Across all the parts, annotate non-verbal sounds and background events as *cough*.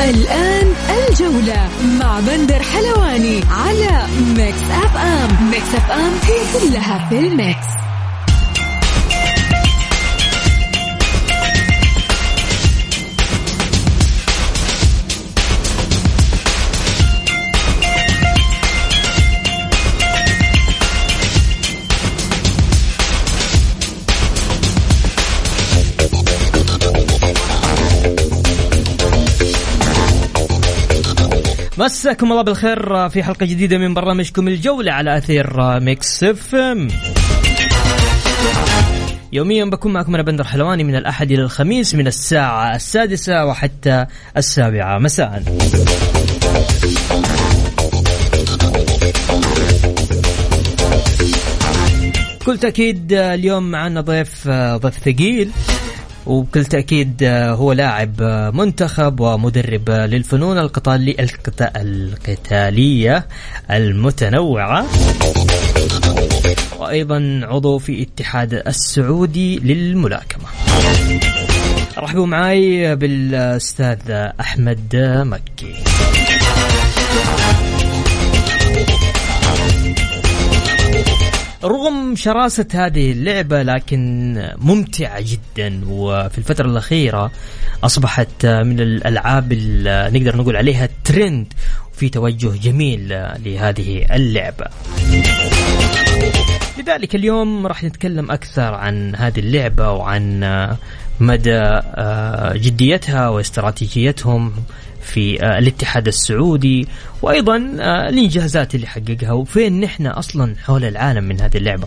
الآن الجولة مع بندر حلواني على Mix FM. Mix FM هي كلها في ال mix. مساكم الله بالخير في حلقة جديدة من برنامجكم الجولة على أثير Mix FM. يوميا بكون معكم أنا بندر حلواني من الأحد إلى الخميس من الساعة السادسة وحتى السابعة. مساء. بكل تأكيد اليوم معنا ضيف ضيف ثقيل. وبكل تأكيد هو لاعب منتخب ومدرب للفنون القتالي القتالية المتنوعة. وأيضا عضو في اتحاد السعودي للملاكمة. رحبوا معي بالأستاذ أحمد مكي. رغم شراسة هذه اللعبة لكن ممتعة جدا. وفي الفترة الأخيرة أصبحت من الألعاب اللي نقدر نقول عليها ترند وفي توجه جميل لهذه اللعبة. لذلك اليوم راح نتكلم أكثر عن هذه اللعبة وعن مدى جديتها واستراتيجيتهم. في الاتحاد السعودي وأيضا الإنجازات اللي حققها وفين نحن أصلا حول العالم من هذه اللعبة.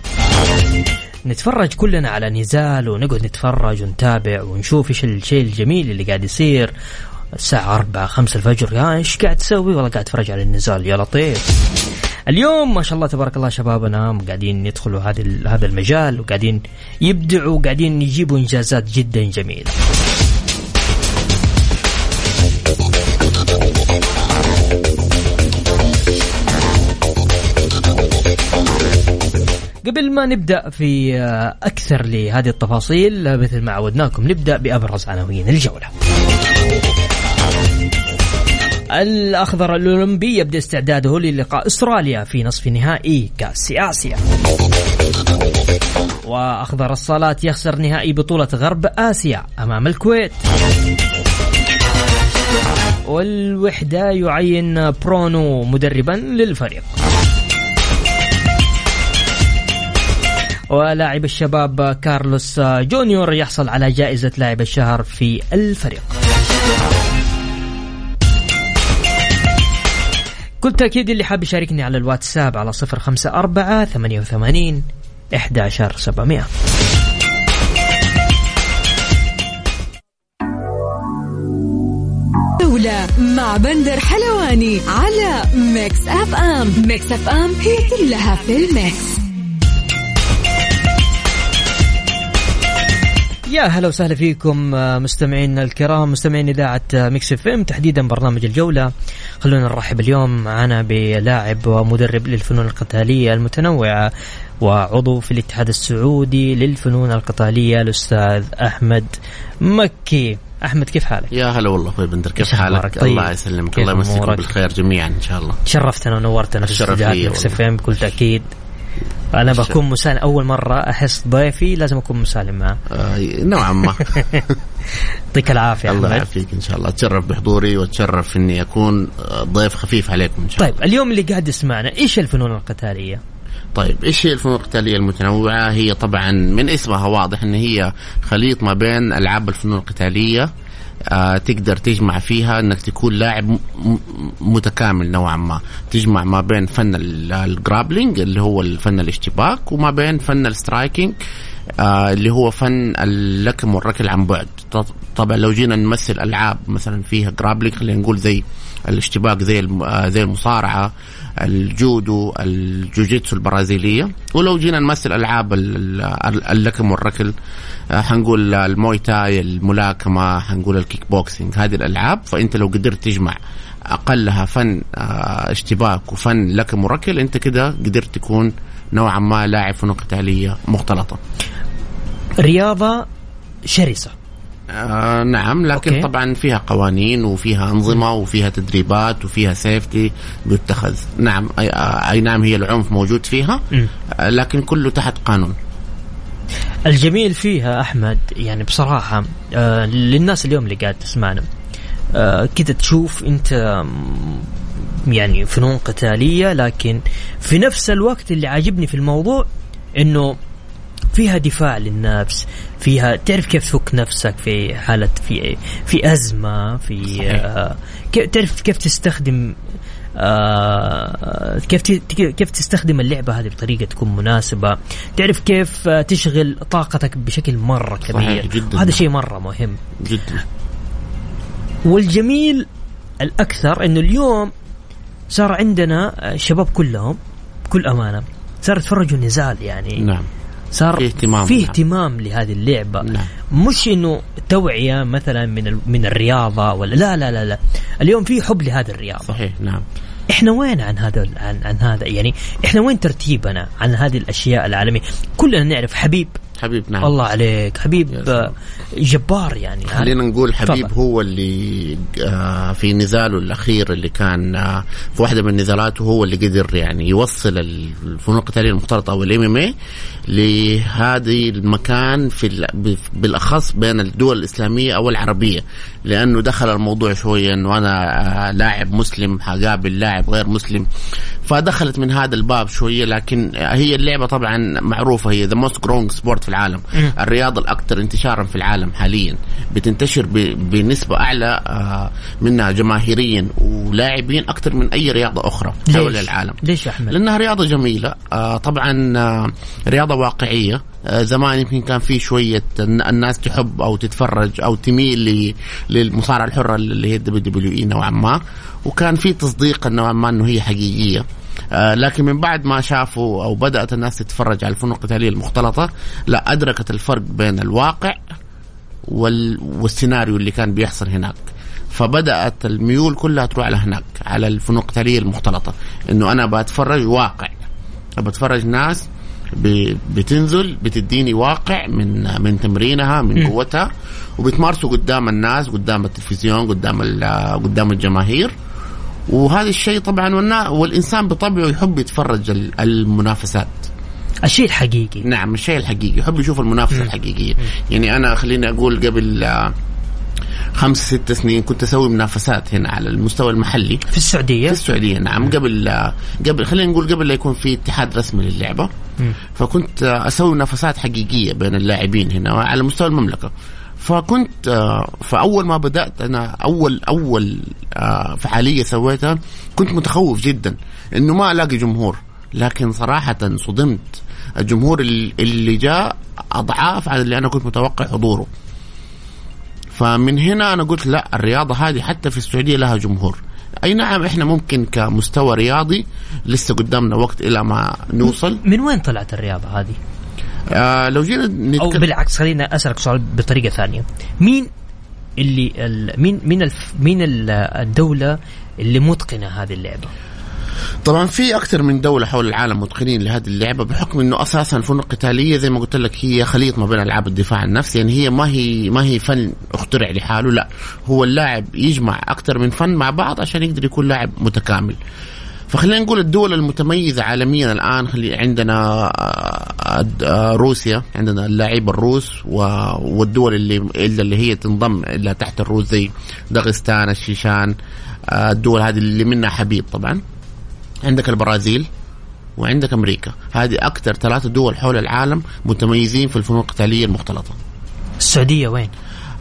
نتفرج كلنا على نزال ونقعد نتفرج ونتابع ونشوف إيش الشيء الجميل اللي قاعد يصير الساعة 4 5 الفجر إيش قاعد تسوي؟ والله قاعد أتفرج على النزال يا لطيف. اليوم ما شاء الله تبارك الله شبابنا قاعدين يدخلوا هذا هذا المجال وقاعدين يبدعوا وقاعدين يجيبوا إنجازات جدا جميلة. قبل ما نبدأ في أكثر لهذه التفاصيل مثل ما عودناكم نبدأ بأبرز عناوين الجولة. الأخضر الأولمبي يبدأ استعداده للقاء إستراليا في نصف نهائي كأس آسيا. وأخضر الصالات يخسر نهائي بطولة غرب آسيا أمام الكويت. والوحدة يعين برونو مدربا للفريق. ولاعب الشباب كارلوس جونيور يحصل على جائزة لاعب الشهر في الفريق. كل تأكيد اللي حاب يشاركني على الواتساب على صفر خمسة أربعة ثمانية وثمانين إحدى عشر سبعمائة. جولة مع بندر حلواني على Mix FM. Mix FM هي كلها في ال mix. يا هلا وسهلا فيكم مستمعينا الكرام مستمعين إذاعة Mix FM تحديدا برنامج الجولة خلونا نرحب اليوم معنا بلاعب ومدرب للفنون القتالية المتنوعة وعضو في الاتحاد السعودي للفنون القتالية الأستاذ أحمد مكي أحمد كيف حالك؟ يا هلا والله أخوي بندر كيف حالك؟ طيب. الله يسلمك الله يمسيكم بالخير جميعا إن شاء الله شرفتنا ونورتنا في استديوهات Mix FM بكل تأكيد أنا بكون مسالم. أول مرة أحس ضيفي لازم أكون مسالم معه. آه نوعا ما. *laughs* يعطيك العافية الله يعافيك إن شاء الله. أتشرف بحضوري وأتشرف إني أكون ضيف خفيف عليكم إن شاء الله. طيب اليوم اللي قاعد يسمعنا إيش الفنون القتالية؟ طيب إيش هي الفنون القتالية المتنوعة؟ هي طبعا من اسمها واضح إن هي خليط ما بين ألعاب الفنون القتالية آه تقدر تجمع فيها إنك تكون لاعب متكامل نوعا ما. تجمع ما بين فن ال grappling اللي هو فن الاشتباك وما بين فن ال striking آه اللي هو فن اللكم والركل عن بعد. طبعا لو جينا نمثل ألعاب مثلا فيها grappling خلينا نقول زي الاشتباك زي الم- آه، زي المصارعه الجودو الجوجيتسو البرازيلية. ولو جينا نمثل ألعاب ال- ال- اللكم والركل آه، حنقول ال Muay Thai الملاكمة حنقول الكيك بوكسينج. هذه الألعاب فأنت لو قدرت تجمع أقلها فن آه، اشتباك وفن لكم وركل أنت كده قدرت تكون نوعا ما لاعب فنون قتاليه مختلطة. رياضة شرسة. آه نعم لكن okay. طبعا فيها قوانين وفيها أنظمة وفيها تدريبات وفيها safety بيتخذ نعم آه، أي نعم هي العنف موجود فيها. آه لكن كله تحت قانون الجميل فيها أحمد يعني بصراحة آه للناس اليوم اللي قاعد تسمعنا آه كده تشوف أنت يعني فنون قتالية لكن في نفس الوقت اللي عاجبني في الموضوع إنه فيها دفاع للنفس فيها تعرف كيف تفك نفسك في حالة في في أزمة في صحيح. آه كيف تعرف كيف تستخدم آه كيف كيف تستخدم اللعبة هذه بطريقة تكون مناسبة. تعرف كيف آه، تشغل طاقتك بشكل مرة كبير. جداً. هذا شيء مرة مهم. جدا. والجميل الأكثر أنه اليوم صار عندنا شباب كلهم بكل أمانة صار يتفرجوا نزال يعني. نعم. صار في اهتمام في نعم. اهتمام لهذه اللعبة. نعم. مش إنه توعية مثلا من ال- من الرياضة ولا لا لا لا لا. اليوم في حب لهذه الرياضة. صحيح نعم. إحنا وين عن هذا عن, عن هذا؟ يعني إحنا وين ترتيبنا عن هذه الأشياء العالمية؟ كلنا نعرف حبيب حبيب نعم. الله عليك. حبيب جبار يعني. خلينا نقول حبيب تفضل. هو اللي آه، في نزاله الأخير اللي كان آه، في واحدة من نزالاته هو اللي قدر يعني يوصل الفنون القتالية المختلطه أو الام إم اي لهذه المكان في بالأخص بين الدول الإسلامية أو العربية. لأنه دخل الموضوع شوية إنه أنا آه، لاعب مسلم حأقابل لاعب غير مسلم. فدخلت من هذا الباب شوية لكن هي اللعبة طبعا معروفة هي the most growing sport في العالم. الرياضه الأكثر انتشارا في العالم حاليا. بتنتشر ب- بنسبة أعلى آه، منها جماهيريا ولاعبين أكثر من أي رياضة أخرى حول؟ العالم. ليش يا أحمد؟ لأنها رياضة جميلة. آه طبعا آه رياضة واقعية. زمان يمكن كان في شوية الن- الناس تحب أو تتفرج أو تميل للمصارعة الحرة اللي هي ال WWE نوعا ما. وكان في تصديق نوعا ما إنه هي حقيقية. لكن من بعد ما شافوا أو بدأت الناس تتفرج على الفنون القتالية المختلطة لا أدركت الفرق بين الواقع وال... والسيناريو اللي كان بيحصل هناك. فبدأت الميول كلها تروح على هناك على الفنون القتالية المختلطة. إنه أنا بتفرج واقع. بتفرج ناس ب... بتنزل بتديني واقع من من تمرينها من قوتها وبتمارسه قدام الناس قدام التلفزيون قدام ال... قدام الجماهير. وهذا الشيء طبعا. والإنسان بطبعه يحب يتفرج ال- المنافسات. الشيء الحقيقي. نعم الشيء الحقيقي. يحب يشوف المنافسة الحقيقية. يعني أنا خليني أقول قبل آه، خمس ست سنين كنت أسوي منافسات هنا على المستوى المحلي. في السعودية؟ في السعودية نعم. قبل آه، قبل خلينا نقول قبل لا يكون في اتحاد رسمي للعبة. مم. فكنت آه، أسوي منافسات حقيقية بين اللاعبين هنا على مستوى المملكة. فكنت آه، فأول ما بدأت أنا أول أول آه، فعالية سويتها كنت متخوف جدا إنه ما ألاقي جمهور. لكن صراحة صدمت. الجمهور اللي- جاء أضعاف عن اللي أنا كنت متوقع حضوره. فمن هنا أنا قلت لا الرياضة هذه حتى في السعودية لها جمهور. أي نعم إحنا ممكن كمستوى رياضي لسه قدامنا وقت إلى ما نوصل. من وين طلعت الرياضة هذه؟ آه لو جينا أو نتكلم بالعكس خلينا أسألك سؤال بطريقة ثانية. مين اللي ال مين مين الف مين ال- الدولة اللي متقنة هذه اللعبة؟ طبعا في أكثر من دولة حول العالم متقنين لهذه اللعبة بحكم إنه أساسا الفنون القتالية زي ما قلت لك هي خليط ما بين ألعاب الدفاع عن النفس يعني هي ما هي ما هي فن اخترع لحاله لا. هو اللاعب يجمع أكثر من فن مع بعض عشان يقدر يكون لاعب متكامل. فخلينا نقول الدول المتميزة عالميا الآن خلي عندنا آه، آه، روسيا عندنا اللاعب الروس والدول اللي اللي هي تنضم إلى تحت الروس زي داغستان الشيشان آه، الدول هذه اللي منها حبيب طبعا. عندك البرازيل وعندك أمريكا. هذه أكثر ثلاثة دول حول العالم متميزين في الفنون القتالية المختلطة. السعودية وين؟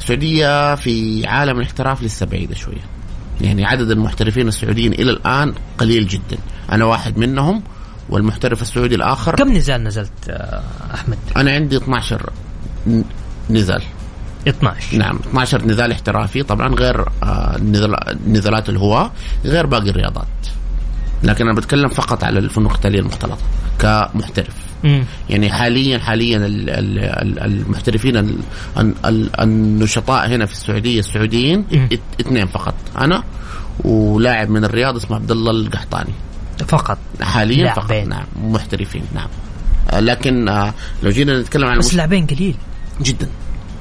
السعودية في عالم الاحتراف لسه بعيده شوية. يعني عدد المحترفين السعوديين إلى الآن قليل جدا. أنا واحد منهم والمحترف السعودي الآخر. كم نزال نزلت آه، أحمد؟ أنا عندي 12 ن- نزال. 12 نعم 12 نزال احترافي. طبعا غير آه، نزال- نزالات الهواة غير باقي الرياضات. لكن أنا بتكلم فقط على الفنون القتاليه المختلطة كمحترف. مم. يعني حاليا حاليا ال- ال- ال- المحترفين ال- ال- ال- النشطاء هنا في السعودية السعوديين اثنين فقط. أنا ولاعب من الرياض اسمه عبد الله القحطاني. فقط. حاليا فقط لاعبين. نعم محترفين نعم. آه، لكن آه، لو جينا نتكلم عن بس لاعبين قليل. جدا.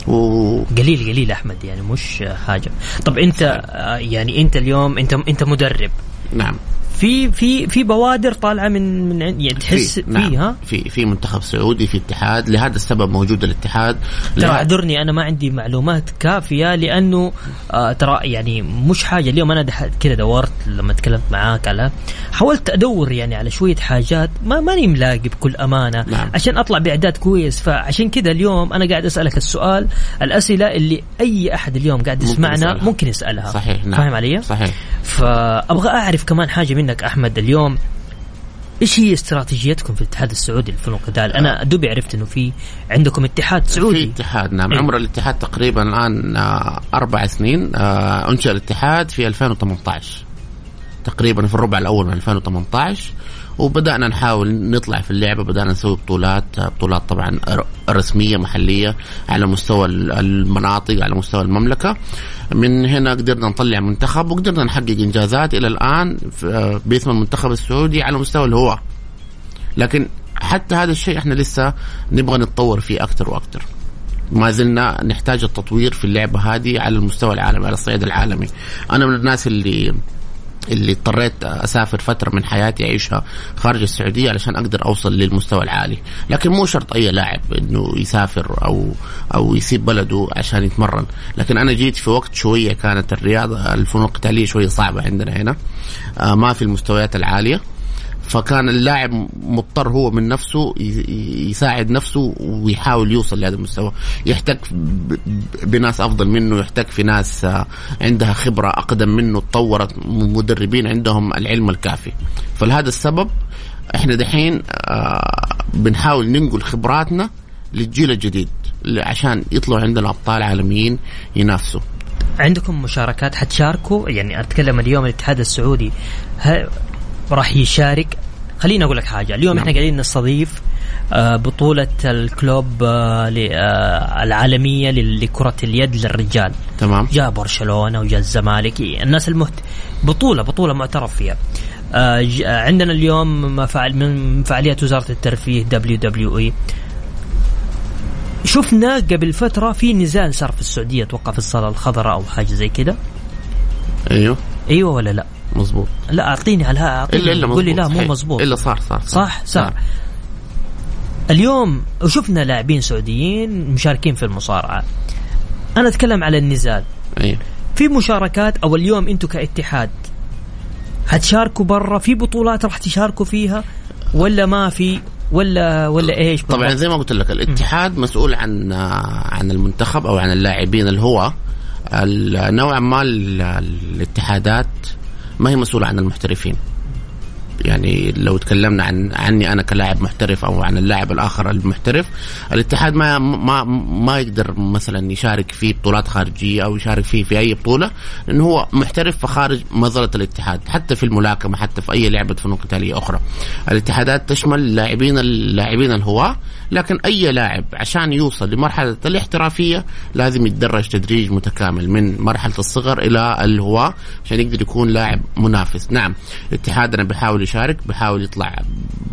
و... قليل قليل أحمد يعني مش حاجة. طب أنت آه، يعني أنت اليوم أنت أنت مدرب. نعم. في في في بوادر طالعة من من يعني تحس في نعم. فيها؟ في في منتخب سعودي في اتحاد. لهذا السبب موجود الاتحاد. ترى اعذرني أنا ما عندي معلومات كافية لأنه آه ترى يعني مش حاجة. اليوم أنا كذا دورت لما تكلمت معاك على حاولت أدور يعني على شوية حاجات ما ماني ملاقي بكل أمانة نعم. عشان أطلع بإعداد كويس. فعشان كذا اليوم أنا قاعد أسألك السؤال الأسئلة اللي أي أحد اليوم قاعد ممكن يسمعنا يسألها. ممكن يسألها. صحيح نعم. فاهم علي؟ صحيح. فأبغى أعرف كمان حاجة منك أحمد اليوم إيش هي استراتيجيتكم في الاتحاد السعودي للفنون القتال؟ أنا دوبي عرفت إنه في عندكم اتحاد في سعودي اتحاد نعم إيه. عمر الاتحاد تقريبا الآن آه، أربع سنين آه، أنشأ الاتحاد في 2018 تقريبا في الربع الأول من 2018 وبدأنا نحاول نطلع في اللعبة بدأنا نسوي بطولات. بطولات طبعا رسمية محلية على مستوى ال- المناطق على مستوى المملكة. من هنا قدرنا نطلع منتخب وقدرنا نحقق إنجازات. إلى الآن باسم المنتخب السعودي على مستوى الهواة لكن حتى هذا الشيء إحنا لسه نبغى نتطور فيه أكثر وأكثر. ما زلنا نحتاج التطوير في اللعبة هذه على المستوى العالمي على الصعيد العالمي. أنا من الناس اللي اللي اضطريت أسافر فترة من حياتي أعيشها خارج السعودية علشان أقدر أوصل للمستوى العالي، لكن مو شرط أي لاعب إنه يسافر أو أو يسيب بلده عشان يتمرن، لكن أنا جيت في وقت شوية كانت الرياضه الفنون القتالية شوية صعبة عندنا هنا. آه ما في المستويات العالية. فكان اللاعب مضطر هو من نفسه يساعد نفسه ويحاول يوصل لهذا المستوى. يحتك بناس أفضل منه يحتك في ناس آه، عندها خبرة أقدم منه تطورت مدربين عندهم العلم الكافي. فلهذا السبب إحنا دحين آه، بنحاول ننقل خبراتنا للجيل الجديد عشان يطلعوا عندنا أبطال عالميين ينافسوا. عندكم مشاركات حتشاركوا؟ يعني أتكلم اليوم الاتحاد السعودي راح يشارك. خليني أقول لك حاجة. اليوم نعم. إحنا قاعدين نستضيف آه، بطولة ال globe آه، آه، العالمية لكرة اليد للرجال. تمام. جاء برشلونة وجاء الزمالك. الناس المهت بطولة بطولة معترف فيها. عندنا اليوم من فعاليات وزارة الترفيه WWE. شفنا قبل فترة في نزال صار في السعودية أتوقع في الصالة الخضراء أو حاجة زي كده. أيوه. أيوه ولا لا؟ مظبوط. لا أعطيني على أعطيني. الا إلا قول لي لا مو. مزبوط إلا صار صار صح؟ صار. اليوم وشفنا لاعبين سعوديين مشاركين في المصارعة. أنا أتكلم على النزال. أيوه في مشاركات أو اليوم أنتم كاتحاد حتشاركوا برا؟ في بطولات راح تشاركوا فيها؟ ولا ما في؟ ولا ولا إيش طبعا؟ زي ما قلت لك الاتحاد مسؤول عن عن المنتخب أو عن اللاعبين الهواة ال- نوعا ما ال- الاتحادات ما هي مسؤولة عن المحترفين. يعني لو تكلمنا عن عني أنا كلاعب محترف أو عن اللاعب الآخر المحترف الاتحاد ما ما ما يقدر مثلا يشارك في بطولات خارجية أو يشارك فيه في أي بطولة لأنه هو محترف فخارج مظلة الاتحاد حتى في الملاكمة حتى في أي لعبة فنون قتالية أخرى. الاتحادات تشمل اللاعبين اللاعبين الهواة لكن أي لاعب عشان يوصل لمرحلة الاحترافية لازم يتدرج تدريج متكامل من مرحلة الصغر إلى الهواه عشان يقدر يكون لاعب منافس. نعم اتحادنا بيحاول يشارك بيحاول يطلع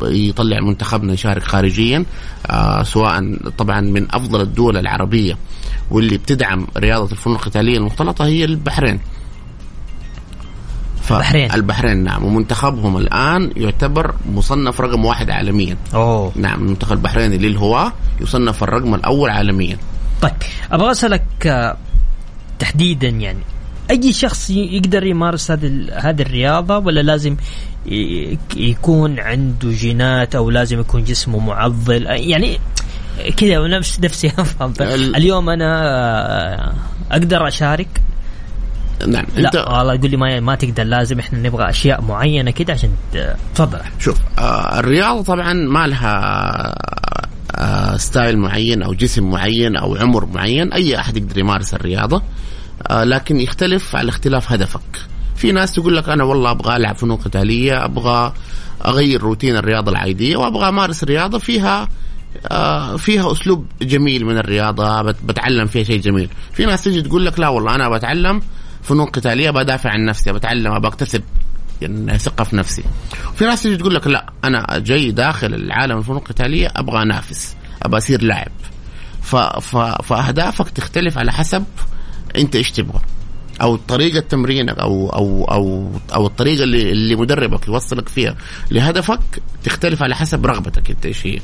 يطلع منتخبنا يشارك خارجيا آه سواء طبعا من أفضل الدول العربية واللي بتدعم رياضة الفنون القتالية المختلطة هي البحرين. البحرين. البحرين نعم. ومنتخبهم الآن يعتبر مصنف رقم واحد عالميا. أوه. نعم المنتخب البحريني للهواة يصنف الرقم الأول عالميا. طيب أبغى أسألك آه، تحديدا يعني أي شخص يقدر يمارس هذه هذه الرياضة ولا لازم يكون عنده جينات أو لازم يكون جسمه معضل؟ يعني كذا نفس نفسي أفهم. ال- اليوم أنا آه، أقدر أشارك؟ نعم. لا انت والله يقول لي ما ما تقدر لازم إحنا نبغى أشياء معينة كده عشان تفضل. شوف آه الرياضة طبعا ما لها آه ستايل معين أو جسم معين أو عمر معين أي أحد يقدر يمارس الرياضة آه، لكن يختلف على اختلاف هدفك. في ناس تقول لك أنا والله أبغى ألعب فنون قتالية أبغى أغير روتين الرياضة العادية وأبغى أمارس رياضه فيها آه، فيها أسلوب جميل من الرياضة بت- بتعلم فيها شيء جميل. في ناس تجي تقول لك لا والله أنا بتعلم فنون قتالية بدافع عن نفسي بتعلم بكتسب يعني ثقة في نفسي. في ناس تجي تقول لك لا أنا جاي داخل العالم الفنون القتالية أبغى أنافس أبغى أصير لاعب. ف... ف... فأهدافك تختلف على حسب أنت إيش تبغى. أو طريقة تمرينك أو أو أو أو الطريقة اللي اللي مدربك يوصلك فيها لهدفك تختلف على حسب رغبتك أنت إيش هي.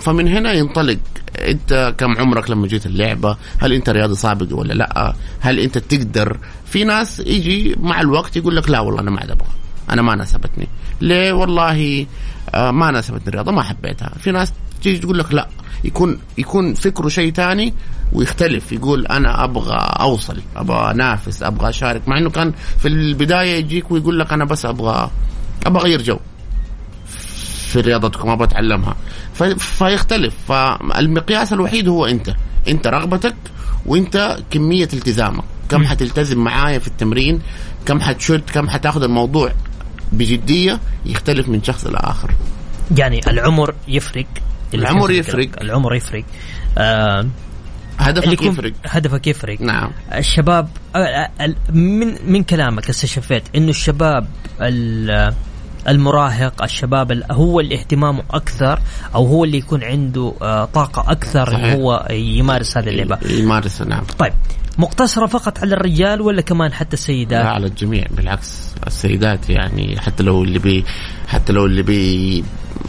فمن هنا ينطلق انت كم عمرك لما جيت اللعبة؟ هل انت رياضي سابق ولا لا؟ هل انت تقدر؟ في ناس يجي مع الوقت يقول لك لا والله أنا ما عاد أبغى. أنا ما ناسبتني. ليه؟ والله آه، ما ناسبتني الرياضة ما حبيتها. في ناس تيجي تقول لك لا. يكون يكون فكره شيء تاني ويختلف. يقول أنا أبغى أوصل أبغى أنافس أبغى أشارك. مع إنه كان في البداية يجيك ويقول لك أنا بس أبغى أبغى أغير جو. في رياضتكم أبغى أتعلمها. فيختلف. فالمقياس الوحيد هو أنت. أنت رغبتك وأنت كمية التزامك. كم حتلتزم معايا في التمرين كم حتشد كم حتاخذ الموضوع بجدية يختلف من شخص لاخر يعني العمر يفرق. العمر يفرق. العمر يفرق. آه هدفك يفرق. هدفك يفرق. نعم. الشباب آه، آه، من من كلامك استشفيت إنه الشباب ال- المراهق الشباب ال- هو اللي اهتمامه أكثر أو هو اللي يكون عنده آه، طاقة أكثر صحيح. هو يمارس هذه اللعبة. يمارس نعم. طيب مقتصرة فقط على الرجال ولا كمان حتى لا السيدات على الجميع بالعكس. السيدات يعني حتى لو اللي بي حتى لو اللي بي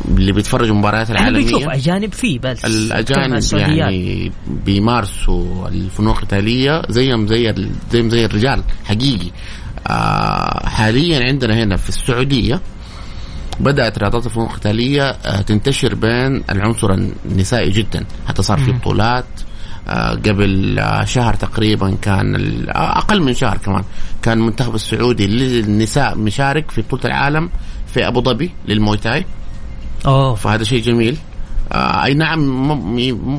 اللي بيتفرجوا المباريات إحنا بنشوف العالميه أجانب فيه بس الاجانب. يعني بيمارسوا الفنون القتالية زيهم زي زيهم زي الرجال حقيقي. آه حاليا عندنا هنا في السعودية بدأت رياضات الفنون القتاليه آه تنتشر بين العنصر النسائي جدا. حتى صار في بطولات آه قبل آه شهر تقريبا كان أقل من شهر كمان. كان المنتخب السعودي للنساء مشارك في بطولة العالم في أبو ظبي للمويتاي. اوه فهذا شيء جميل. أي نعم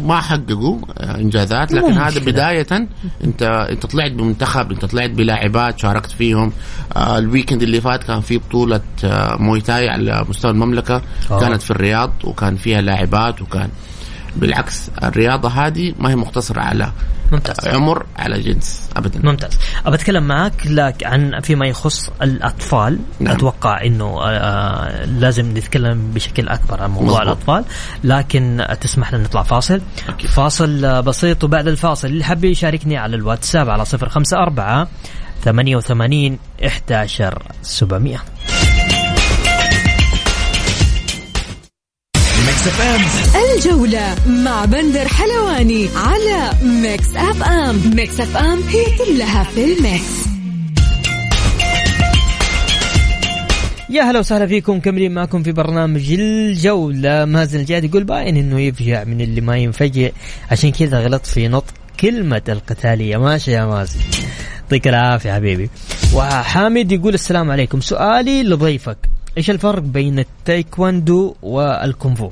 ما حققوا آه إنجازات لكن هذا. بداية انت أنت طلعت بمنتخب أنت طلعت بلاعبات شاركت فيهم آه ال weekend اللي فات كان في بطولة آه مويتاي على مستوى المملكة آه. كانت في الرياض وكان فيها لاعبات وكان بالعكس الرياضة هذه ما هي مقتصرة على ممتاز. عمر على جنس ابدا. ممتاز. ابى أتكلم معك لك عن فيما يخص الأطفال. نعم. أتوقع إنه آه لازم نتكلم بشكل أكبر عن موضوع مظبوط. الأطفال. لكن تسمح لنا نطلع فاصل. أكيد. فاصل آه، بسيط وبعد الفاصل. اللي حاب يشاركني على الواتساب على 054 88 11 700 الجولة مع بندر حلواني على Mix FM Mix FM هي كلها في ال mix. يا هلا وسهلا فيكم كملين معكم في برنامج الجولة. مازن الجاد يقول باين إنه يفجع من اللي ما ينفجع. عشان كذا غلط في نطق كلمة القتالية. ماشي يا مازن. يعطيك العافية حبيبي. وحامد يقول السلام عليكم. سؤالي لضيفك. إيش الفرق بين التايكواندو والكونفو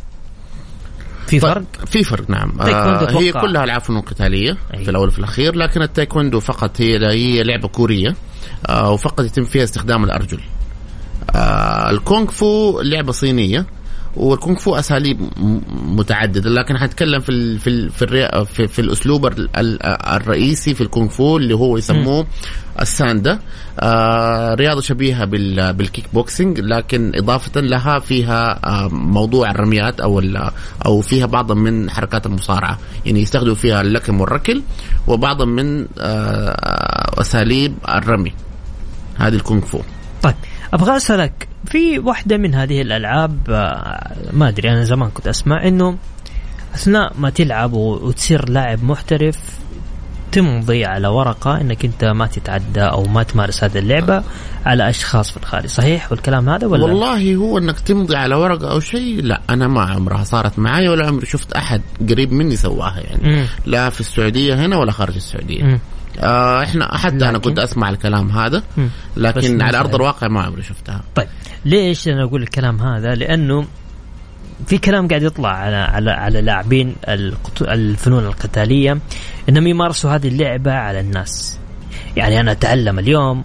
في فرق طيب، في فرق نعم آه هي. كلها العاب فنون قتاليه أي. في الأول وفي الأخير لكن التايكوندو فقط هي هي لعبة كورية آه وفقط يتم فيها استخدام الأرجل آه الكونغ فو لعبة صينية والكونغ فو أساليب متعددة لكن حنتكلم في ال في ال في, الري... في, في الأسلوب ال- ال- الرئيسي في الكونغ فو اللي هو يسموه الساندا. آه رياضة شبيهة بال بال kick boxing لكن إضافة لها فيها آه موضوع الرميات أو أو فيها بعض من حركات المصارعة. يعني يستخدموا فيها اللكم والركل وبعض من آه أساليب الرمي. هذه الكونغ فو. أبغى أسألك في واحدة من هذه الألعاب آه، ما أدري أنا زمان كنت أسمع إنه أثناء ما تلعب وتصير لاعب محترف تمضي على ورقة إنك أنت ما تتعدى أو ما تمارس هذه اللعبة على أشخاص في الخارج صحيح والكلام هذا ولا والله هو إنك تمضي على ورقة أو شيء لا أنا ما عمرها صارت معي ولا عمري شفت أحد قريب مني سواها يعني مم. لا في السعودية هنا ولا خارج السعودية مم. آه إحنا حتى أنا لكن- كنت أسمع الكلام هذا لكن على أرض. الواقع ما عمري شفتها. طيب ليش أنا أقول الكلام هذا؟ لأنه في كلام قاعد يطلع على على على لاعبين الفنون القتالية إنهم يمارسوا هذه اللعبة على الناس. يعني أنا أتعلم اليوم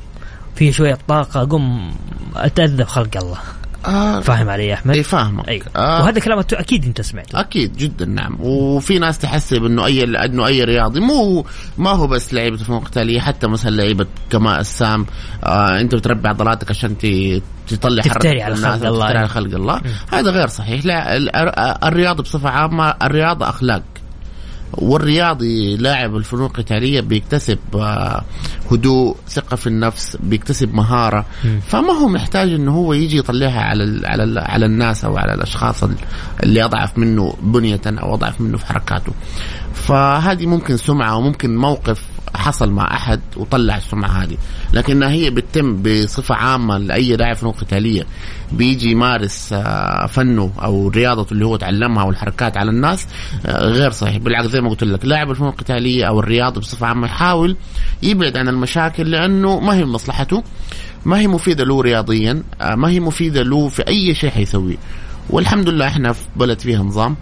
في شوية طاقة أقوم أتأذى بخلق الله. آه فاهم علي يا أحمد؟ اي فاهمك. أيوه آه. وهذا كلام أكيد أنت سمعته. أكيد جدا نعم. وفي ناس تحسب انه أي أنه أي رياضي مو ما هو بس لعيبة الفنون القتاليه حتى مثلا لعيبة كماء السام. آه أنت بتربي عضلاتك عشان تطلع تفتري على خلق الله. تفتري على خلق الله. هذا غير صحيح. لا ال- الرياضه بصفة عامة الرياضة أخلاق. والرياضي لاعب الفنون القتالية بيكتسب آه، هدوء ثقة في النفس بيكتسب مهارة. فما هو محتاج إنه هو يجي يطلعها على ال على ال على الناس أو على الأشخاص ال- اللي أضعف منه بنية أو أضعف منه في حركاته. فهذه ممكن سمعة وممكن موقف حصل مع أحد وطلع السمعة هذه. لكنها هي بتتم بصفة عامة لأي لاعب فنون قتاليه بيجي يمارس آه، فنه أو رياضته اللي هو تعلمها والحركات على الناس آه، غير صحيح. بالعكس زي ما قلت لك لاعب الفنون القتاليه أو الرياضة بصفة عامة يحاول يبعد عن المشاكل لأنه ما هي مصلحته ما هي مفيدة له رياضيا آه، ما هي مفيدة له في أي شيء حيسويه. والحمد لله إحنا في بلد فيها نظام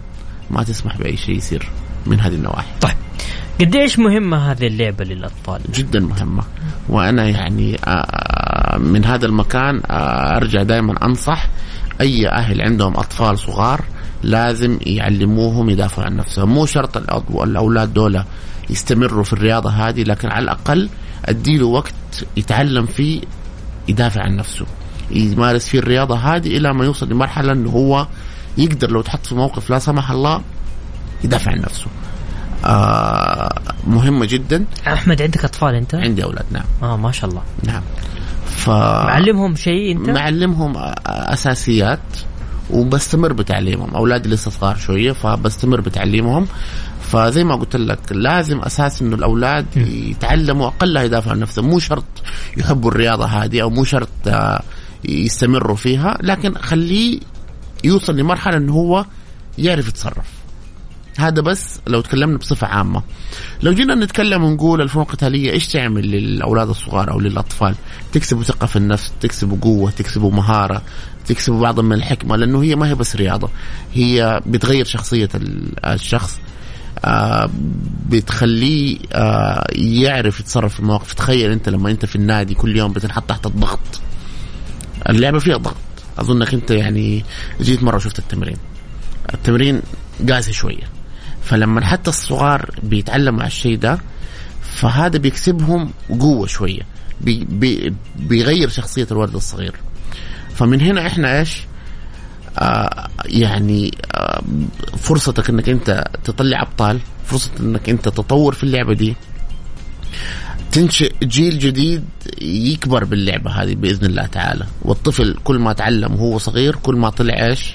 ما تسمح بأي شيء يصير من هذه النواحي. طيب. قديش مهمة هذه اللعبة للأطفال؟ جدا مهمة. وأنا يعني آه، من هذا المكان آه، أرجع دائما أنصح أي أهل عندهم أطفال صغار لازم يعلموهم يدافعوا عن نفسهم. مو شرط الأولاد دول يستمروا في الرياضة هذه لكن على الأقل أديله وقت يتعلم فيه يدافع عن نفسه. يمارس فيه الرياضة هذه إلى ما يوصل لمرحلة أنه هو يقدر لو تحط في موقف لا سمح الله يدافع عن نفسه. آه مهمة جدا. أحمد عندك أطفال أنت؟ عندي أولاد نعم. آه ما شاء الله. نعم. ف معلمهم شيء أنت؟ معلمهم أساسيات وبستمر بتعليمهم. أولادي لسه صغار شوية فبستمر بتعليمهم. فزي ما قلت لك لازم أساس إنه الأولاد يتعلموا اقلها يدافعوا عن نفسهم. مو شرط يحبوا الرياضة هذه أو مو شرط آه، يستمروا فيها. لكن خليه يوصل لمرحلة إنه هو يعرف يتصرف. هذا بس لو تكلمنا بصفة عامة. لو جينا نتكلم ونقول الفنون القتالية إيش تعمل للأولاد الصغار أو للأطفال؟ تكسبوا ثقة في النفس تكسبوا قوة تكسبوا مهارة تكسبوا بعض من الحكمة لأنه هي ما هي بس رياضة هي بتغير شخصية ال- الشخص آه بتخليه آه يعرف يتصرف في المواقف. تخيل أنت لما أنت في النادي كل يوم بتنحط تحت الضغط. اللعبة فيها ضغط. أظنك أنت يعني جيت مرة شفت التمرين. التمرين قاسي شوية. فلما حتى الصغار بيتعلموا على الشيء ده فهذا بيكسبهم قوة شوية بي بي بيغير شخصية الولد الصغير. فمن هنا إحنا إيش؟ آه يعني آه فرصتك إنك أنت تطلع أبطال فرصة إنك أنت تطور في اللعبة دي تنشئ جيل جديد يكبر باللعبة هذه بإذن الله تعالى. والطفل كل ما تعلم وهو صغير كل ما طلع إيش؟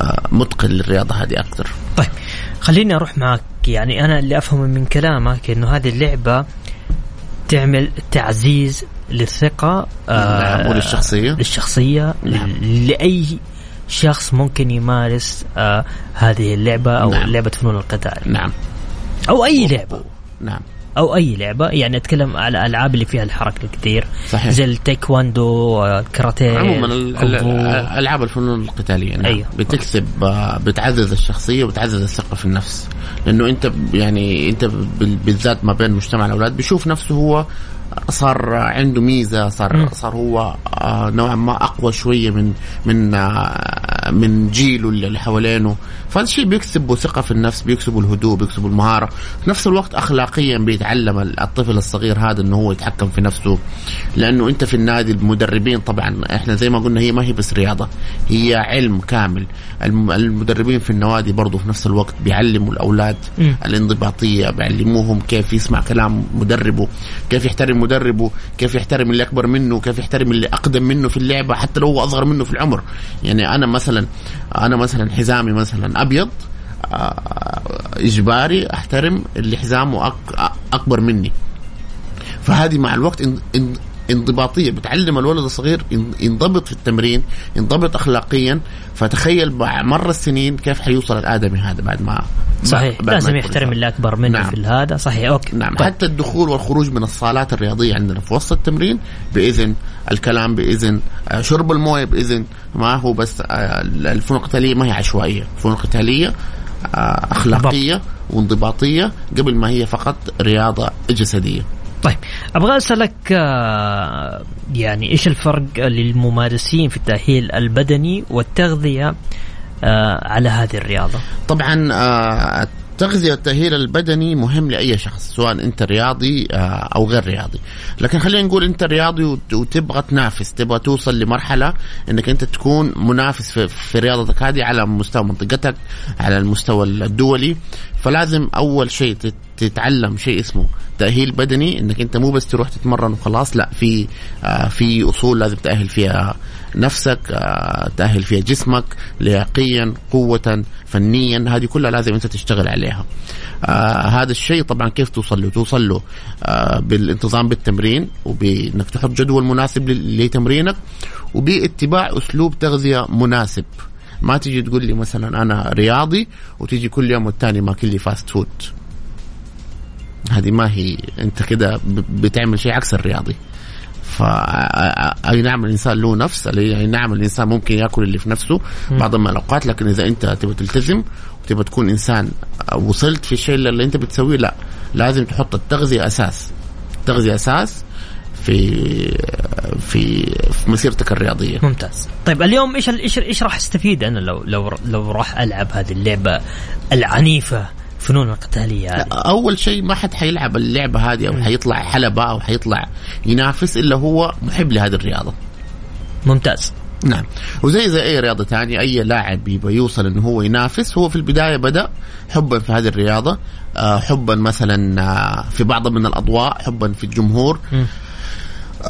آه متقن للرياضة هذه أكثر. طيب. خليني أروح معك يعني أنا اللي افهمه من كلامك إنه هذه اللعبة تعمل تعزيز للثقة نعم، وللشخصية. للشخصية نعم. لأي شخص ممكن يمارس آه هذه اللعبة أو نعم. لعبة فنون القتال نعم أو أي لعبة نعم أو أي لعبة يعني أتكلم على الألعاب اللي فيها الحركة الكثير صحيح. زي التايكواندو آه، الكاراتيه عموما ال- ال- الكونغ فو. ألعاب الفنون القتالية نعم. أيوه. بتكسب آه، بتعزز الشخصية وبتعزز الثقة في النفس لأنه أنت يعني أنت بال- بالذات ما بين مجتمع الأولاد بيشوف نفسه هو صار عنده ميزة صار. صار هو آه، نوعا ما أقوى شوية من من آه، من جيله اللي حوالينه. فهذا الشيء بيكسبه ثقة في النفس بيكسبه الهدوء بيكسبه المهارة. في نفس الوقت اخلاقيا بيتعلم الطفل الصغير هذا إنه هو يتحكم في نفسه. لأنه أنت في النادي المدربين طبعا إحنا زي ما قلنا هي ما هي بس رياضة هي علم كامل. الم- المدربين في النوادي برضه في نفس الوقت بيعلموا الأولاد مم. الانضباطية بيعلموهم كيف يسمع كلام مدربه كيف يحترم مدربه كيف يحترم اللي أكبر منه كيف يحترم اللي أقدم منه في اللعبة حتى لو هو أصغر منه في العمر. يعني أنا مثلا أنا مثلا حزامي مثلا أبيض آه، إجباري أحترم اللي حزامه أكبر مني. فهذه مع الوقت إن- إن- انضباطية. بتعلم الولد الصغير ين- ينضبط في التمرين ينضبط اخلاقيا. فتخيل مع مر السنين كيف حيوصل الآدمي هذا بعد ما صحيح. لازم يحترم. اللي أكبر منه نعم. في هذا صحيح. أوكي. نعم. طيب. حتى الدخول والخروج من الصالات الرياضية عندنا في وسط التمرين بإذن الكلام بإذن آه، شرب الموية بإذن ما هو بس آه، الفنون القتاليه ما هي عشوائية. الفنون القتاليه آه، أخلاقية وانضباطية قبل ما هي فقط رياضة جسدية. طيب. أبغى أسألك يعني إيش الفرق للممارسين في التأهيل البدني والتغذية على هذه الرياضة. طبعا آه، التغذية والتأهيل البدني مهم لأي شخص سواء أنت رياضي آه، أو غير رياضي. لكن خلينا نقول أنت رياضي وت- وتبغى تنافس تبغى توصل لمرحلة أنك أنت تكون منافس في, رياضتك هذه على مستوى منطقتك على المستوى الدولي. فلازم أول شيء تتعلم شيء اسمه تأهيل بدني إنك أنت مو بس تروح تتمرن وخلاص لا في آه في أصول لازم تأهل فيها نفسك آه تأهل فيها جسمك لياقيا قوة فنيا هذه كلها لازم أنت تشتغل عليها. آه هذا الشيء طبعا كيف توصل له؟ توصل له آه بالانتظام بالتمرين وبإنك تحط جدول مناسب لتمرينك وباتباع أسلوب تغذية مناسب. ما تيجي تقول لي مثلا أنا رياضي وتيجي كل يوم والتاني ماكل لي fast food هذه ما هي انت كده بتعمل شيء عكس الرياضي. ف أي نعم الإنسان له نفس اي نعم الإنسان ممكن يأكل اللي في نفسه بعض من الاوقات لكن إذا أنت تبغى تلتزم وتبغى تكون إنسان وصلت في الشيء اللي أنت بتسويه لا لازم تحط التغذية أساس. التغذية أساس في في في مسيرتك الرياضية. ممتاز. طيب اليوم إيش إيش إيش راح استفيد أنا لو لو لو راح ألعب هذه اللعبة العنيفة؟ فنون القتالية. هذه أول شيء ما حد حيلعب اللعبة هذه أو حيطلع حلبة أو حيطلع ينافس إلا هو محب لهذه الرياضة. ممتاز. نعم. وزي زي أي رياضة ثانية أي لاعب يبغى يوصل إنه هو ينافس هو في البداية بدأ حبا في هذه الرياضة آه، حبا مثلا آه، في بعض من الأضواء حبا في الجمهور.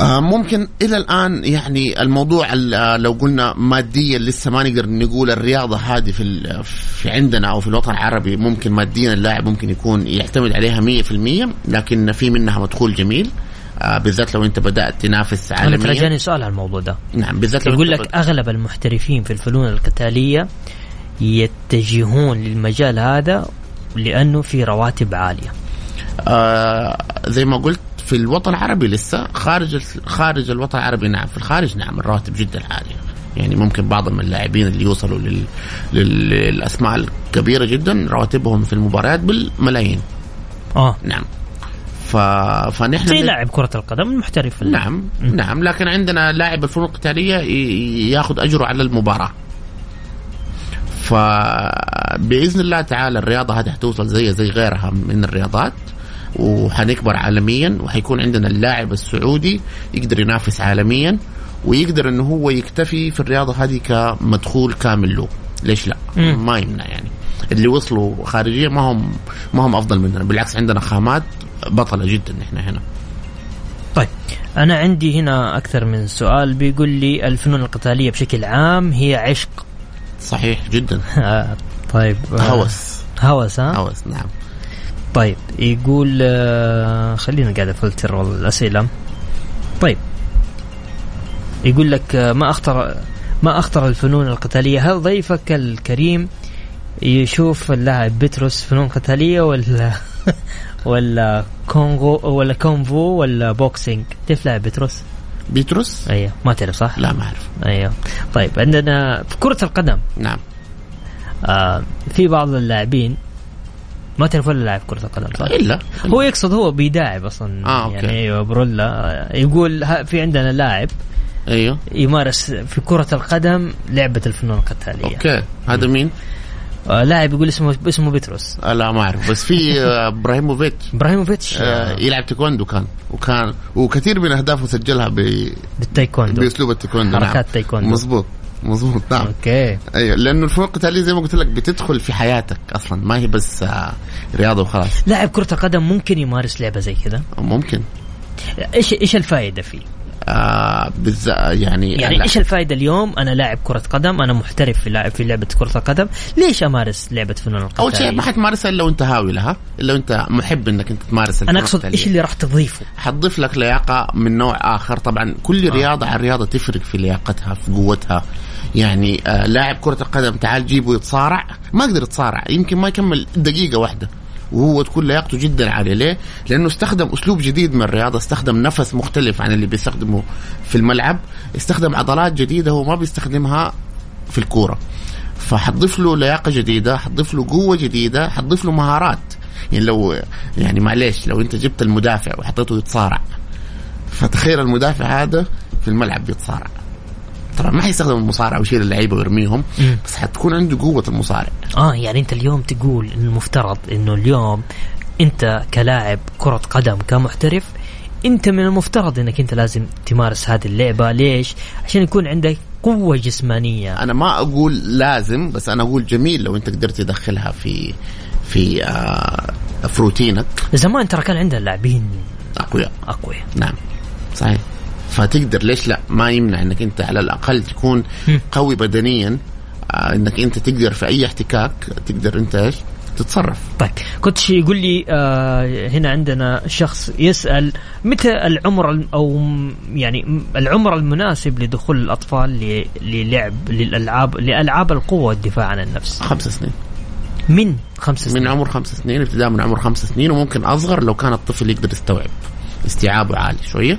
ممكن إلى الآن يعني الموضوع ال- آه، لو قلنا ماديا لسه ما نقدر نقول الرياضة هذه في في عندنا أو في الوطن العربي ممكن ماديا اللاعب ممكن يكون يعتمد عليها 100% لكن في منها مدخول جميل. آه، بالذات لو أنت بدأت تنافس أنا عالميا. تراجعني سؤال على الموضوع ده. نعم بالذات يقول لك أغلب المحترفين في الفنون القتالية يتجهون للمجال هذا لأنه في رواتب عالية. آه زي ما قلت في الوطن العربي لسه خارج خارج الوطن العربي نعم في الخارج نعم الرواتب جدا عاليه يعني ممكن بعض من اللاعبين اللي يوصلوا لل... لل... للأسماء الكبيرة جدا رواتبهم في المباريات بالملايين. آه. نعم. ف... فنحن زي لاعب كرة القدم المحترف. في اللعب. نعم. نعم لكن عندنا لاعب الفنون القتاليه ي- ياخذ أجره على المباراة. فباذن الله تعالى الرياضة هذه حتوصل زي زي غيرها من الرياضات. وحنكبر عالميا وحيكون عندنا اللاعب السعودي يقدر ينافس عالميا ويقدر إنه هو يكتفي في الرياضة هذه كمدخول كامل له. ليش لا؟ مم. ما يمنع يعني. اللي وصلوا خارجيا ما هم ما هم أفضل مننا. بالعكس عندنا خامات بطلة جدا إحنا هنا. طيب أنا عندي هنا أكثر من سؤال بيقول لي الفنون القتالية بشكل عام هي عشق. صحيح جدا. *laughs* آه، طيب. هوس. هوس ها؟ هوس نعم. طيب يقول آه، خلينا قاعد أفلتر الاسئله طيب يقول لك آه، ما أخطر ما أخطر الفنون القتالية؟ هل ضيفك الكريم يشوف اللاعب بتروس فنون قتالية ولا *laughs* ولا كونغو ولا كونفو ولا boxing؟ كيف لاعب بتروس؟ بيتروس؟ أيوه ما تعرف صح؟ لا ما أعرف. أيوه. طيب عندنا في كرة القدم. نعم. آه في بعض اللاعبين ما تعرف ولا لاعب كرة القدم صح؟ إلا. هو يقصد هو بيداعب أصلا. آه، okay. يعني أيوه برولا يقول في عندنا لاعب أيوه. يمارس في كرة القدم لعبة الفنون القتالية. أوكي. هذا مين؟ آه لاعب يقول اسمه اسمه بتروس آه، لا ما أعرف. بس في آه، إبراهيموفيتش. إبراهيموفيتش. آه، آه يلعب تايكوندو كان. وكان وكثير من أهدافه سجلها ب... بالتايكوندو. بأسلوب التايكوندو حركات نعم. تايكوندو. مظبوط. مظبوط نعم. okay. أيوه لأنه الفنون القتاليه زي ما قلت لك بتدخل في حياتك أصلا ما هي بس آه، رياضة وخلاص. لاعب كرة القدم ممكن يمارس لعبة زي كذا ممكن. إيش إيش الفائدة فيه؟ آه يعني يعني. إيش الفائدة اليوم أنا لاعب كرة قدم أنا محترف في لعب في لعبة كرة القدم ليش أمارس لعبة فنون القتالية؟ أول شيء ما حتمارسها إلا وأنت هاوي لها إلا وأنت محب إنك أنت تمارس أنا أقصد. إيش اللي راح تضيفه؟ حتضيف لك لياقة من نوع آخر طبعا كل رياضة عن رياضة تفرق في لياقتها في قوتها يعني آه لاعب كرة القدم تعال جيبه يتصارع ما يقدر يتصارع يمكن ما يكمل دقيقة واحدة وهو تكون لياقته جدا عالية. ليه؟ لأنه استخدم أسلوب جديد من الرياضة استخدم نفس مختلف عن اللي بيستخدمه في الملعب استخدم عضلات جديدة هو ما بيستخدمها في الكورة. فحتضيف له لياقة جديدة حتضيف له قوة جديدة حتضيف له مهارات. يعني لو يعني معليش لو أنت جبت المدافع وحطيته يتصارع. فتخيل المدافع هذا في الملعب بيتصارع. طبعا ما حيستخدم المصارع ويشيل اللعيبه ويرميهم بس حتكون عنده قوة المصارع. آه يعني أنت اليوم تقول إن المفترض إنه اليوم أنت كلاعب كرة قدم كمحترف أنت من المفترض إنك أنت لازم تمارس هذه اللعبة. ليش؟ عشان يكون عندك قوة جسمانية. أنا ما أقول لازم بس أنا أقول جميل لو أنت قدرت تدخلها في في آه في روتينك زمان ترى كان عندنا لاعبين أقوياء. أقوياء. نعم. صحيح. فتقدر ليش لا؟ ما يمنع إنك أنت على الأقل تكون قوي بدنيا آه إنك أنت تقدر في أي احتكاك تقدر أنت إيش؟ تتصرف. طيب كنت يقول لي آه هنا عندنا شخص يسأل متى العمر أو يعني العمر المناسب لدخول الأطفال للعب للألعاب لألعاب القوة والدفاع عن النفس؟ خمس سنين. من خمس سنين؟ من عمر خمس سنين ابتداء من عمر خمس سنين وممكن أصغر لو كان الطفل يقدر يستوعب استيعابه عالي شوية.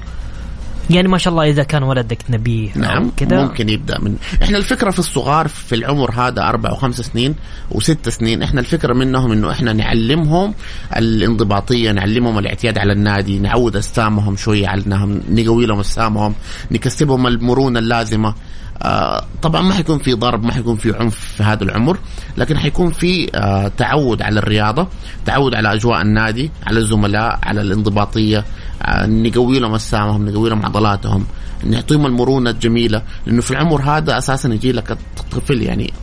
يعني ما شاء الله إذا كان ولدك نبيه نعم كذا. ممكن يبدأ من إحنا الفكرة في الصغار في العمر هذا أربع وخمس سنين وست سنين إحنا الفكرة منهم إنه إحنا نعلمهم الانضباطية نعلمهم الاعتياد على النادي نعود أجسامهم شوية على إنهم نقوي لهم أجسامهم نكسبهم المرونة اللازمة. آه طبعا ما حيكون في ضرب ما حيكون في عنف في هذا العمر لكن حيكون في آه تعود على الرياضة تعود على أجواء النادي على الزملاء على الانضباطية نقوي لهم اجسامهم نقوي لهم عضلاتهم نعطيهم المرونة الجميلة لأنه في العمر هذا أساسا يجي لك الطفل يعني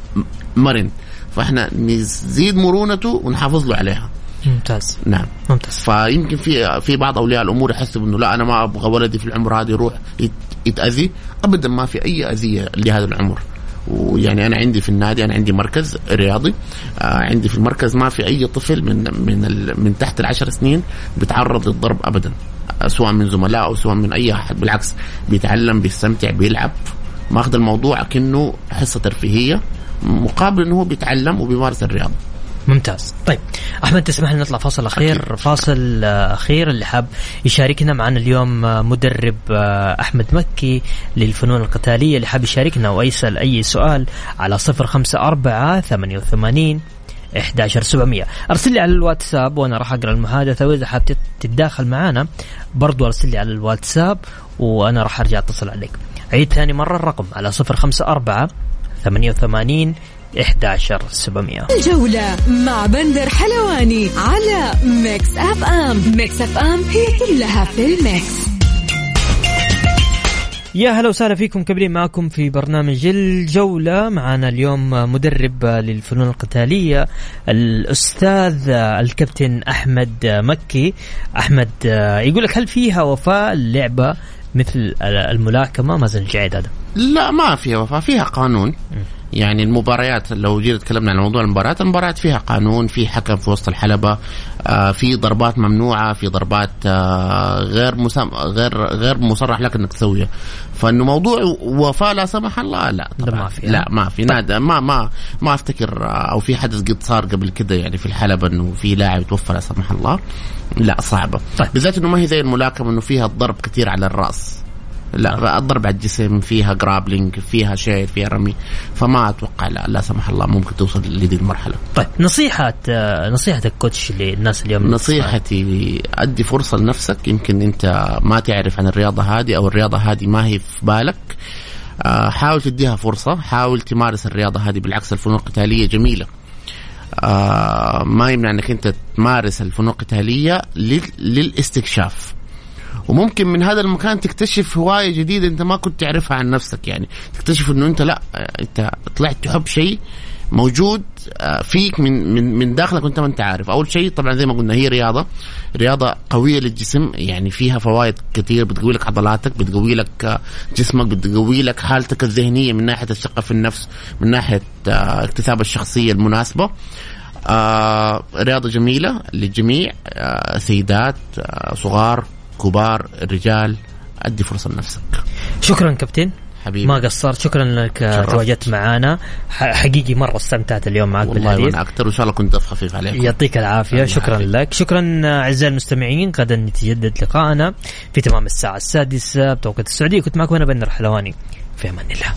مرن. فإحنا نزيد مرونته ونحافظ له عليها. ممتاز. نعم. ممتاز. فيمكن في في بعض أولياء الأمور يحسوا إنه لا أنا ما أبغى ولدي في العمر هذا يروح يت- يتأذي. ابدا ما في أي أذية لهذا العمر. ويعني أنا عندي في النادي أنا عندي مركز رياضي. آه عندي في المركز ما في أي طفل من من من تحت العشر سنين بيتعرض للضرب ابدا سواء من زملاء أو سواء من أي أحد بالعكس بيتعلم بيستمتع بيلعب. ماخذ الموضوع كأنه حصة ترفيهية مقابل إنه هو بيتعلم وبيمارس الرياضة. ممتاز. طيب أحمد تسمح لي نطلع فاصل أخير؟ فاصل أخير اللي حاب يشاركنا معنا اليوم آه، مدرب آه، أحمد مكي للفنون القتالية اللي حاب يشاركنا ويسأل أي سؤال على 054 88 11700 أرسل لي على الواتساب وأنا راح أقرأ المحادثة وإذا حاب تت- تتداخل معنا برضو أرسل لي على الواتساب وأنا راح أرجع أتصل عليك. عيد ثاني مرة الرقم على 054 88 11700 الجولة مع بندر حلواني على Mix FM. Mix FM هي كلها في الميكس. يا هلا وسهلا فيكم كملين معكم في برنامج الجولة. معنا اليوم مدرب للفنون القتالية الأستاذ الكابتن أحمد مكي. أحمد يقول لك هل فيها وفاء اللعبة مثل الملاكمة؟ مازن الجعيد هذا. لا ما فيها وفاء فيها قانون. يعني المباريات لو جينا تكلمنا عن موضوع المباريات المباريات فيها قانون في حكم في وسط الحلبة آه في ضربات ممنوعة في ضربات آه غير مسام غير غير مصرح لك إنك تسويها. فإنه موضوع وفاء لا سمح الله لا طبعا. ما في، لا ما في. نادى ما ما ما أفتكر آه، أو في حدث قد صار قبل كده يعني في الحلبة إنه في لاعب توفى لا سمح الله. لا صعبة. طيب. بالذات إنه ما هي زي الملاكمة إنه فيها الضرب كثير على الرأس. لا الضرب على الجسم فيها grappling فيها شيء فيها رمي. فما أتوقع لا لا سمح الله ممكن توصل لذي المرحلة. طيب نصيحة نصيحتك coach للناس اليوم. نصيحتي أدي فرصة لنفسك. يمكن أنت ما تعرف عن الرياضة هذه أو الرياضة هذه ما هي في بالك. آه، حاول تديها فرصة. حاول تمارس الرياضة هذه بالعكس الفنون القتالية جميلة. آه، ما يمنع أنك أنت تمارس الفنون القتالية لل- للاستكشاف. وممكن من هذا المكان تكتشف هواية جديدة انت ما كنت تعرفها عن نفسك يعني. تكتشف انه انت لا انت طلعت تحب شيء موجود آه، فيك من من من داخلك وانت ما انت عارف. أول شيء طبعا زي ما قلنا هي رياضة. رياضة قوية للجسم يعني فيها فوائد كثير بتقوي لك عضلاتك بتقوي لك آه، جسمك بتقوي لك حالتك الذهنية من ناحية الثقة في النفس من ناحية آه، اكتساب الشخصية المناسبة. رياضة جميلة للجميع سيدات صغار كبار رجال أدي فرصة لنفسك. شكرا كابتن. حبيبي. ما قصرت. شكرا انك آه،. تواجدت معنا حقيقي مرة استمتعت اليوم معك والله وأنا أكثر. وإن شاء الله كنت خفيف عليكم يعطيك العافية. الله شكرا يعافيك. لك. شكرا أعزائي المستمعين. غدا يتجدد لقاءنا في تمام الساعة السادسة بتوقيت السعودية. كنت معكم أنا بندر حلواني في أمان الله.